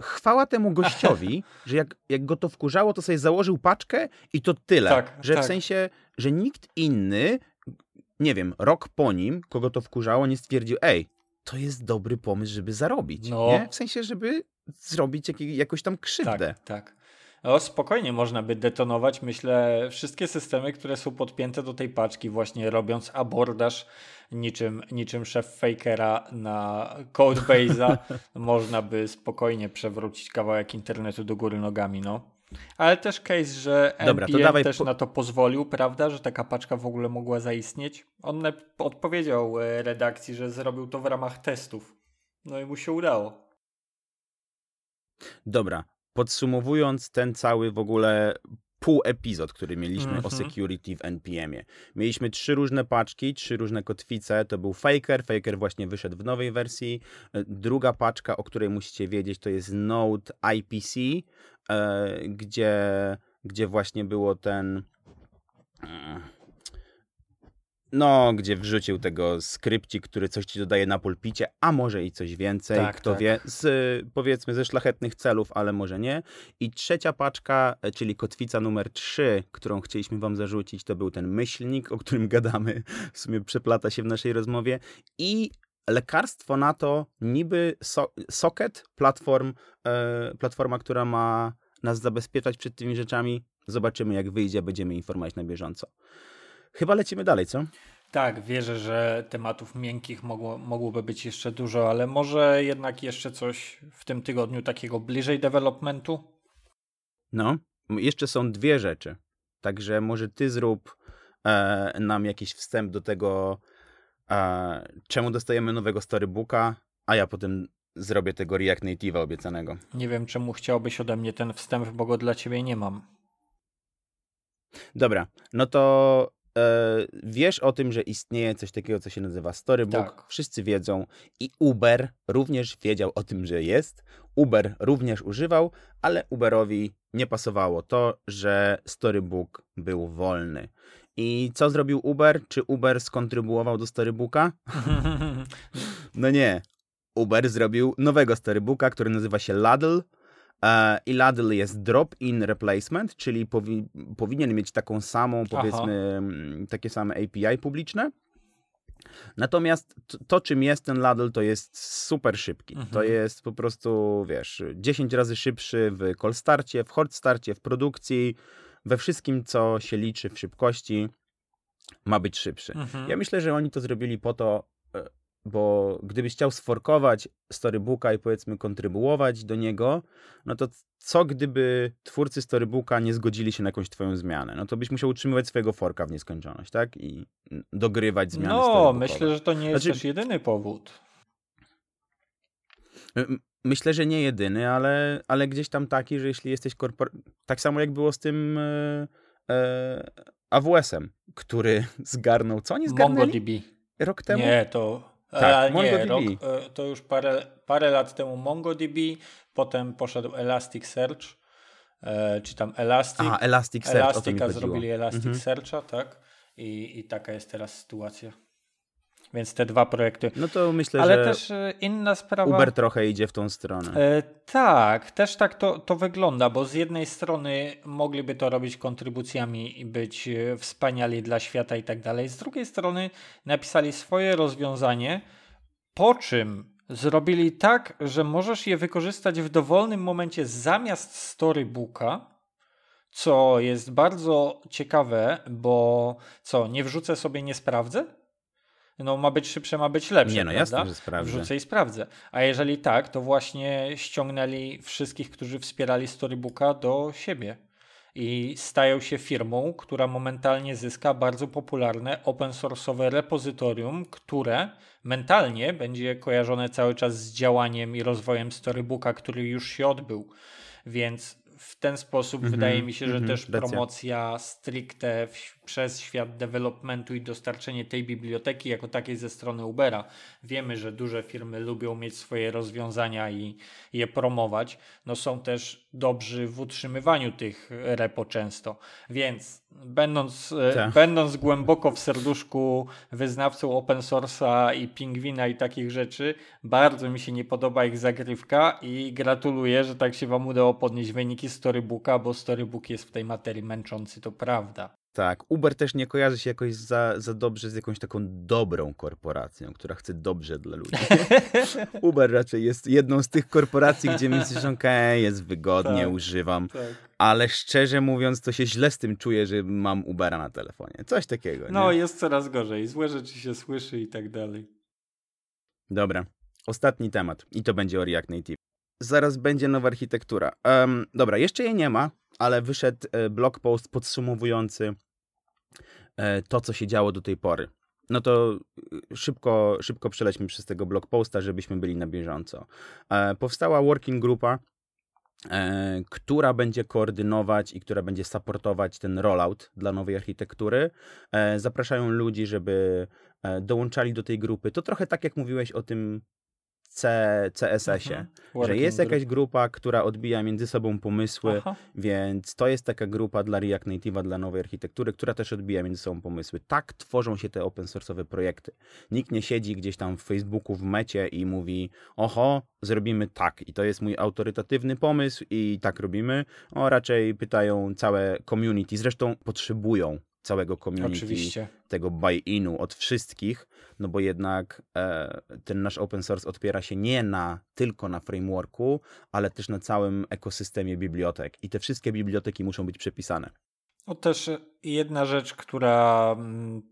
S2: chwała temu gościowi, że jak, jak go to wkurzało, to sobie założył paczkę i to tyle.
S1: Tak,
S2: że
S1: tak.
S2: w sensie, że nikt inny, nie wiem, rok po nim, kogo to wkurzało, nie stwierdził, ej, to jest dobry pomysł, żeby zarobić.
S1: No.
S2: Nie? W sensie, żeby zrobić jakiej, jakąś tam krzywdę.
S1: Tak, tak. No, spokojnie można by detonować, myślę, wszystkie systemy, które są podpięte do tej paczki, właśnie robiąc abordaż niczym, niczym szef Fakera na Codebase'a, można by spokojnie przewrócić kawałek internetu do góry nogami, no. Ale też case, że
S2: Dobra,
S1: NPM też
S2: po-
S1: na to pozwolił, prawda, że taka paczka w ogóle mogła zaistnieć. On odpowiedział e, redakcji, że zrobił to w ramach testów. No i mu się udało.
S2: Dobra, podsumowując ten cały w ogóle pół epizod, który mieliśmy o
S1: Mhm.
S2: security w NPM-ie. Mieliśmy trzy różne paczki, trzy różne kotwice. To był Faker. Faker właśnie wyszedł w nowej wersji. E, Druga paczka, o której musicie wiedzieć, to jest Node IPC, e, gdzie, gdzie właśnie było ten. No, gdzie wrzucił tego skrypcik, który coś ci dodaje na pulpicie, a może i coś więcej,
S1: Tak,
S2: kto
S1: tak.
S2: wie, z powiedzmy ze szlachetnych celów, ale może nie. I trzecia paczka, e, czyli kotwica numer 3, którą chcieliśmy wam zarzucić, to był ten myślnik, o którym gadamy, w sumie przeplata się w naszej rozmowie. I lekarstwo na to niby so socket, platform, e, platforma, która ma nas zabezpieczać przed tymi rzeczami. Zobaczymy, jak wyjdzie, będziemy informować na bieżąco. Chyba lecimy dalej, co?
S1: Tak, wierzę, że tematów miękkich mogło, mogłoby być jeszcze dużo, ale może jednak jeszcze coś w tym tygodniu takiego bliżej developmentu?
S2: No, jeszcze są dwie rzeczy. Także może ty zrób e, nam jakiś wstęp do tego, e, czemu dostajemy nowego storybooka, a ja potem zrobię tego React Native'a obiecanego.
S1: Nie wiem, czemu chciałbyś ode mnie ten wstęp, bo go dla ciebie nie mam.
S2: Dobra, no to wiesz o tym, że istnieje coś takiego, co się nazywa Storybook.
S1: Tak.
S2: Wszyscy wiedzą i Uber również wiedział o tym, że jest. Uber również używał, ale Uberowi nie pasowało to, że Storybook był wolny. I co zrobił Uber? Czy Uber skontrybuował do Storybooka? No nie. Uber zrobił nowego storybooka, który nazywa się Ladle. E, I Ladle jest drop-in replacement, czyli powi- powinien mieć taką samą,
S1: Aha.
S2: powiedzmy, mm, takie same API publiczne. Natomiast to, to, czym jest ten Ladle, to jest super szybki.
S1: Mhm.
S2: To jest po prostu, wiesz, 10 razy szybszy w call starcie, w hot starcie, w produkcji, we wszystkim, co się liczy w szybkości, ma być szybszy.
S1: Mhm.
S2: Ja myślę, że oni to zrobili po to, e, bo gdybyś chciał sforkować storybooka i powiedzmy kontrybuować do niego, no to co gdyby twórcy storybooka nie zgodzili się na jakąś twoją zmianę? No to byś musiał utrzymywać swojego forka w nieskończoność, tak? I dogrywać zmiany
S1: No, myślę, że to nie jest znaczy... też jedyny powód.
S2: Myślę, że nie jedyny, ale, ale gdzieś tam taki, że jeśli jesteś korpor... Tak samo jak było z tym e, e, AWS-em, który zgarnął... Co oni zgarnęli?
S1: MongoDB.
S2: Rok temu?
S1: Nie, to... Tak, nie, rok, e, to już parę, parę lat temu MongoDB, potem poszedł Elasticsearch, e, czy tam Elastic.
S2: A, Elasticsearch,
S1: Elastica zrobili Elasticsearcha, mhm. tak? I, I taka jest teraz sytuacja. Więc te dwa projekty.
S2: No to myślę,
S1: Ale
S2: że
S1: też e, inna sprawa.
S2: Uber trochę idzie w tą stronę.
S1: E, tak, też tak to, to wygląda, bo z jednej strony mogliby to robić kontrybucjami i być e, wspaniali dla świata i tak dalej. Z drugiej strony napisali swoje rozwiązanie, po czym zrobili tak, że możesz je wykorzystać w dowolnym momencie zamiast storybooka, co jest bardzo ciekawe, bo co, nie wrzucę sobie, nie sprawdzę? No ma być szybsze, ma być lepsze.
S2: Nie, no prawda? jasne, że sprawdzę.
S1: Wrzucę i sprawdzę. A jeżeli tak, to właśnie ściągnęli wszystkich, którzy wspierali Storybooka do siebie. I stają się firmą, która momentalnie zyska bardzo popularne open source'owe repozytorium, które mentalnie będzie kojarzone cały czas z działaniem i rozwojem Storybooka, który już się odbył. Więc w ten sposób mm -hmm, wydaje mi się, że mm -hmm, też promocja stricte w, przez świat developmentu i dostarczenie tej biblioteki jako takiej ze strony Ubera. Wiemy, że duże firmy lubią mieć swoje rozwiązania i je promować. No są też dobrzy w utrzymywaniu tych repo często. Więc będąc, e, tak. będąc głęboko w serduszku wyznawcą open source'a i pingwina i takich rzeczy, bardzo mi się nie podoba ich zagrywka i gratuluję, że tak się wam udało podnieść wyniki storybooka, bo storybook jest w tej materii męczący, to prawda.
S2: Tak, Uber też nie kojarzy się jakoś za, za dobrze z jakąś taką dobrą korporacją, która chce dobrze dla ludzi. Uber raczej jest jedną z tych korporacji, gdzie myślisz, okej, okay, jest wygodnie, tak, używam, tak. ale szczerze mówiąc, to się źle z tym czuję, że mam Ubera na telefonie. Coś takiego.
S1: No,
S2: nie?
S1: jest coraz gorzej. Złe rzeczy się słyszy i tak dalej.
S2: Dobra, ostatni temat i to będzie o React Native. Zaraz będzie nowa architektura. Um, dobra, jeszcze jej nie ma, ale wyszedł e, blog post podsumowujący e, to, co się działo do tej pory. No to e, szybko, szybko przelećmy przez tego blog posta, żebyśmy byli na bieżąco. Powstała working grupa, która będzie koordynować i która będzie supportować ten rollout dla nowej architektury. Zapraszają ludzi, żeby dołączali do tej grupy. To trochę tak jak mówiłeś o tym C, CSS-ie, mhm. że jest jakaś grupa, która odbija między sobą pomysły, Aha. więc to jest taka grupa dla React Native'a, dla nowej architektury, która też odbija między sobą pomysły. Tak tworzą się te open source'owe projekty. Nikt nie siedzi gdzieś tam w Facebooku, w mecie i mówi, oho, zrobimy tak i to jest mój autorytatywny pomysł i tak robimy. O, raczej pytają całe community, zresztą potrzebują całego community, Oczywiście. tego buy-inu od wszystkich, no bo jednak e, ten nasz open source opiera się nie na tylko na frameworku, ale też na całym ekosystemie bibliotek i te wszystkie biblioteki muszą być przepisane.
S1: No też jedna rzecz, która mm,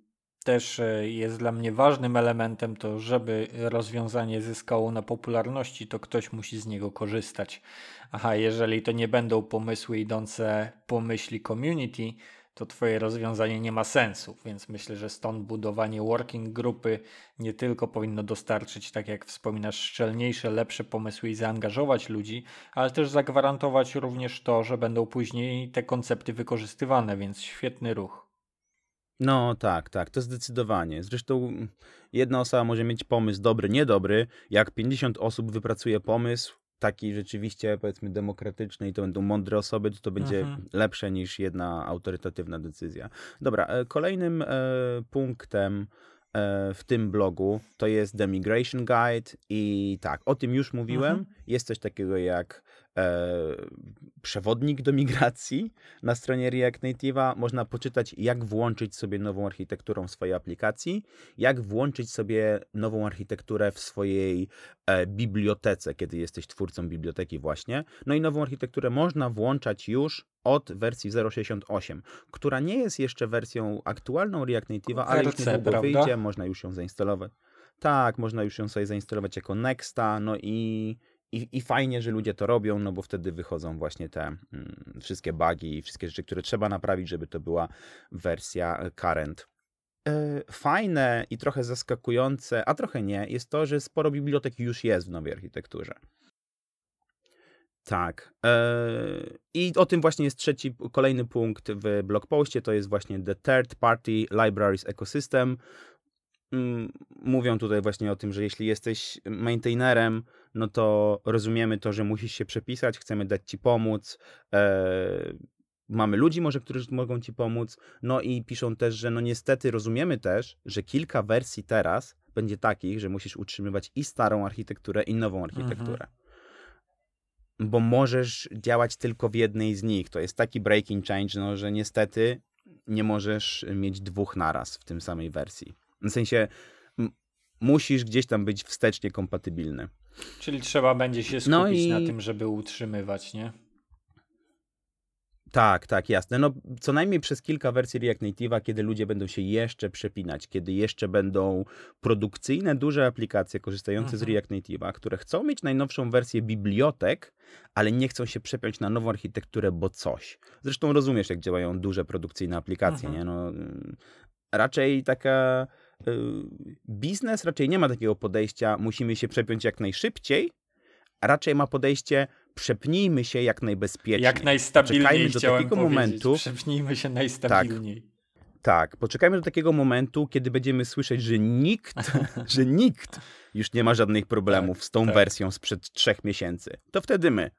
S1: też e, jest dla mnie ważnym elementem, to żeby rozwiązanie zyskało na popularności, to ktoś musi z niego korzystać. Aha, jeżeli to nie będą pomysły idące po myśli community, to Twoje rozwiązanie nie ma sensu. Więc myślę, że stąd budowanie working grupy nie tylko powinno dostarczyć, tak jak wspominasz, szczelniejsze, lepsze pomysły i zaangażować ludzi, ale też zagwarantować również to, że będą później te koncepty wykorzystywane, więc świetny ruch.
S2: No tak, tak, to zdecydowanie. Zresztą jedna osoba może mieć pomysł dobry, niedobry. Jak 50 osób wypracuje pomysł, taki rzeczywiście, powiedzmy, demokratyczny i to będą mądre osoby, to to będzie mhm. lepsze niż jedna autorytatywna decyzja. Dobra, e, kolejnym e, punktem e, w tym blogu to jest The Migration Guide i tak, o tym już mówiłem. Mhm. Jest coś takiego jak przewodnik do migracji na stronie React Native'a. Można poczytać, jak włączyć sobie nową architekturę w swojej aplikacji, jak włączyć sobie nową architekturę w swojej e, bibliotece, kiedy jesteś twórcą biblioteki właśnie. No i nową architekturę można włączać już od wersji 0.68, która nie jest jeszcze wersją aktualną React Native'a, ale już niedługo wyjdzie, można już ją zainstalować. Tak, można już ją sobie zainstalować jako Nexta, no i, i, i fajnie, że ludzie to robią, no bo wtedy wychodzą właśnie te mm, wszystkie bugi i wszystkie rzeczy, które trzeba naprawić, żeby to była wersja current. E, fajne i trochę zaskakujące, a trochę nie, jest to, że sporo bibliotek już jest w nowej architekturze. Tak. E, I o tym właśnie jest trzeci, kolejny punkt w blogpoście, to jest właśnie The Third Party Libraries Ecosystem. Mm, mówią tutaj właśnie o tym, że jeśli jesteś maintainerem, no to rozumiemy to, że musisz się przepisać, chcemy dać ci pomóc. E, mamy ludzi może, którzy mogą ci pomóc. No i piszą też, że no niestety rozumiemy też, że kilka wersji teraz będzie takich, że musisz utrzymywać i starą architekturę, i nową architekturę. Mhm bo możesz działać tylko w jednej z nich. To jest taki breaking change, no, że niestety nie możesz mieć dwóch naraz w tym samej wersji. W sensie musisz gdzieś tam być wstecznie kompatybilny.
S1: Czyli trzeba będzie się no skupić no i... na tym, żeby utrzymywać, nie?
S2: Tak, tak, jasne. No, co najmniej przez kilka wersji React Native'a, kiedy ludzie będą się jeszcze przepinać, kiedy jeszcze będą produkcyjne, duże aplikacje korzystające mhm. z React Native'a, które chcą mieć najnowszą wersję bibliotek, ale nie chcą się przepiąć na nową architekturę, bo coś. Zresztą rozumiesz, jak działają duże produkcyjne aplikacje, mhm. nie? No, raczej taka biznes raczej nie ma takiego podejścia, musimy się przepiąć jak najszybciej, raczej ma podejście, przepnijmy się jak najbezpieczniej.
S1: Jak najstabilniej Poczekajmy do takiego momentu. Przepnijmy się najstabilniej.
S2: Tak. Tak, poczekajmy do takiego momentu, kiedy będziemy słyszeć, że nikt, że nikt już nie ma żadnych problemów tak, z tą tak. wersją sprzed trzech miesięcy. To wtedy my.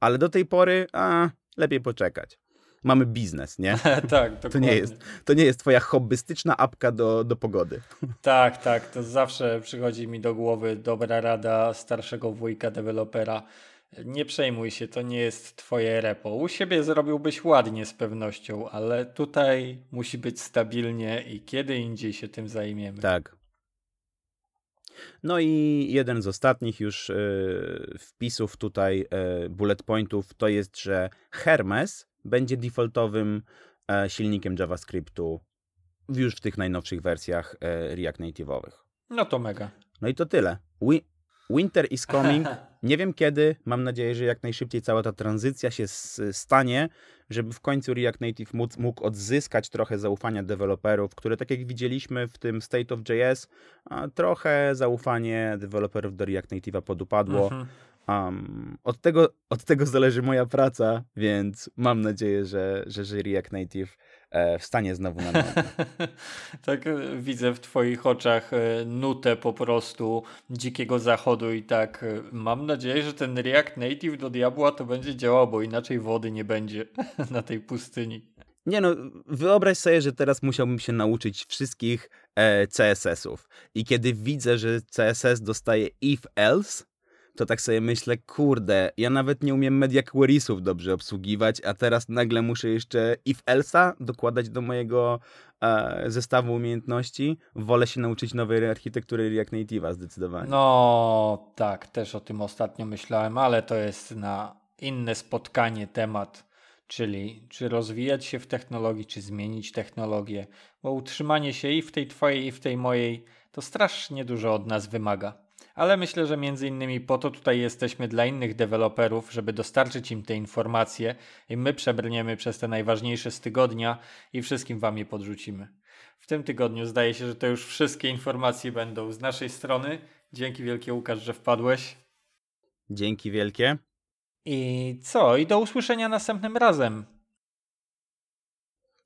S2: Ale do tej pory, a lepiej poczekać. Mamy biznes, nie?
S1: tak,
S2: to nie, jest, to nie jest twoja hobbystyczna apka do, do pogody.
S1: tak, tak. To zawsze przychodzi mi do głowy dobra rada starszego wujka dewelopera nie przejmuj się, to nie jest twoje repo. U siebie zrobiłbyś ładnie z pewnością, ale tutaj musi być stabilnie i kiedy indziej się tym zajmiemy.
S2: Tak. No i jeden z ostatnich już yy, wpisów tutaj, yy, bullet pointów, to jest, że Hermes będzie defaultowym yy, silnikiem JavaScriptu już w tych najnowszych wersjach React Native'owych.
S1: No to mega.
S2: No i to tyle. Winter is coming. Nie wiem kiedy. Mam nadzieję, że jak najszybciej cała ta tranzycja się stanie, żeby w końcu React Native mógł odzyskać trochę zaufania deweloperów, które tak jak widzieliśmy w tym State of JS, trochę zaufanie deweloperów do React Native'a podupadło. Mhm. Um, od, tego, od tego zależy moja praca, więc mam nadzieję, że, że, że React Native E, wstanie znowu na nogi.
S1: tak e, widzę w twoich oczach e, nutę po prostu dzikiego zachodu i tak mam nadzieję, że ten React Native do diabła to będzie działał, bo inaczej wody nie będzie na tej pustyni.
S2: Nie no, wyobraź sobie, że teraz musiałbym się nauczyć wszystkich e, CSS-ów. I kiedy widzę, że CSS dostaje if else, to tak sobie myślę, kurde, ja nawet nie umiem media queriesów dobrze obsługiwać, a teraz nagle muszę jeszcze if elsa dokładać do mojego e, zestawu umiejętności. Wolę się nauczyć nowej architektury React Native'a zdecydowanie.
S1: No tak, też o tym ostatnio myślałem, ale to jest na inne spotkanie temat. Czyli czy rozwijać się w technologii, czy zmienić technologię, bo utrzymanie się i w tej twojej, i w tej mojej to strasznie dużo od nas wymaga ale myślę, że między innymi po to tutaj jesteśmy dla innych deweloperów, żeby dostarczyć im te informacje i my przebrniemy przez te najważniejsze z tygodnia i wszystkim wam je podrzucimy. W tym tygodniu zdaje się, że to już wszystkie informacje będą z naszej strony. Dzięki wielkie Łukasz, że wpadłeś.
S2: Dzięki wielkie.
S1: I co? I do usłyszenia następnym razem.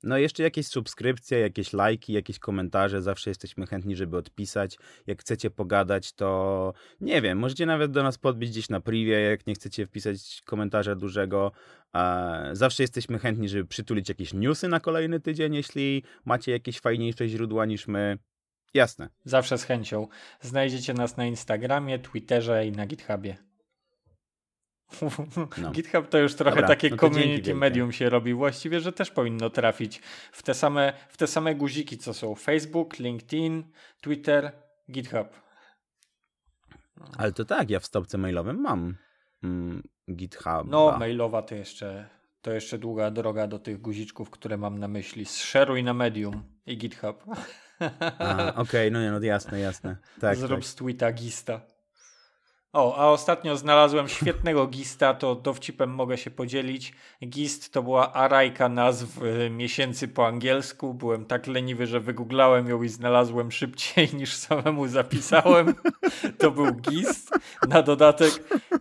S2: No jeszcze jakieś subskrypcje, jakieś lajki, jakieś komentarze, zawsze jesteśmy chętni, żeby odpisać. Jak chcecie pogadać, to nie wiem, możecie nawet do nas podbić gdzieś na privie, jak nie chcecie wpisać komentarza dużego. Zawsze jesteśmy chętni, żeby przytulić jakieś newsy na kolejny tydzień, jeśli macie jakieś fajniejsze źródła niż my. Jasne.
S1: Zawsze z chęcią. Znajdziecie nas na Instagramie, Twitterze i na GitHubie. No. GitHub to już trochę Dobra, takie no community medium się robi. Właściwie, że też powinno trafić w te, same, w te same guziki, co są Facebook, LinkedIn, Twitter, GitHub.
S2: Ale to tak, ja w stopce mailowym mam mm, GitHub.
S1: No, mailowa to jeszcze, to jeszcze długa droga do tych guziczków, które mam na myśli. Szeruj na medium. i GitHub.
S2: Okej, okay, no nie, no jasne, jasne. Tak,
S1: Zrób
S2: tak.
S1: z tweeta gista. O, a ostatnio znalazłem świetnego gista, to dowcipem mogę się podzielić. Gist to była arajka nazw y, miesięcy po angielsku. Byłem tak leniwy, że wygooglałem ją i znalazłem szybciej niż samemu zapisałem. To był gist. Na dodatek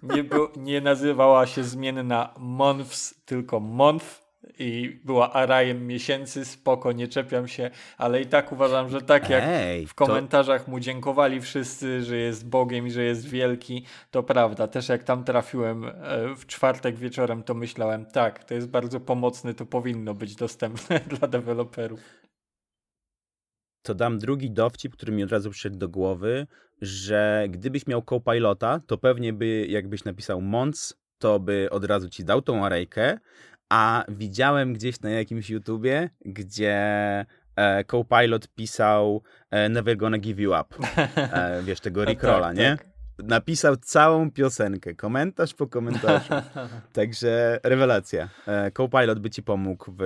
S1: nie, był, nie nazywała się zmienna months, tylko month i była arajem miesięcy, spoko, nie czepiam się, ale i tak uważam, że tak jak
S2: Ej,
S1: w komentarzach to... mu dziękowali wszyscy, że jest Bogiem i że jest wielki, to prawda. Też jak tam trafiłem e, w czwartek wieczorem, to myślałem, tak, to jest bardzo pomocne, to powinno być dostępne dla deweloperów.
S2: To dam drugi dowcip, który mi od razu przyszedł do głowy, że gdybyś miał Copilota, to pewnie by, jakbyś napisał Mons, to by od razu ci dał tą arejkę, a widziałem gdzieś na jakimś YouTubie, gdzie e, Copilot pisał e, Never Gonna Give You Up. E, wiesz, tego Rickrolla, tak, nie? Tak. Napisał całą piosenkę, komentarz po komentarzu. Także rewelacja. E, Copilot by ci pomógł w,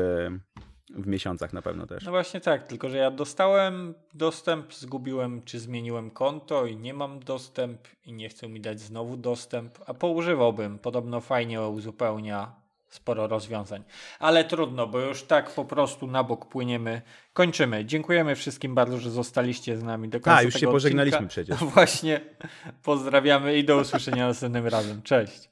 S2: w miesiącach na pewno też.
S1: No właśnie tak, tylko że ja dostałem dostęp, zgubiłem czy zmieniłem konto i nie mam dostęp i nie chcą mi dać znowu dostęp, a poużywałbym. Podobno fajnie uzupełnia sporo rozwiązań. Ale trudno, bo już tak po prostu na bok płyniemy. Kończymy. Dziękujemy wszystkim bardzo, że zostaliście z nami do końca.
S2: A, już się pożegnaliśmy
S1: odcinka.
S2: przecież.
S1: Właśnie. Pozdrawiamy i do usłyszenia następnym razem. Cześć.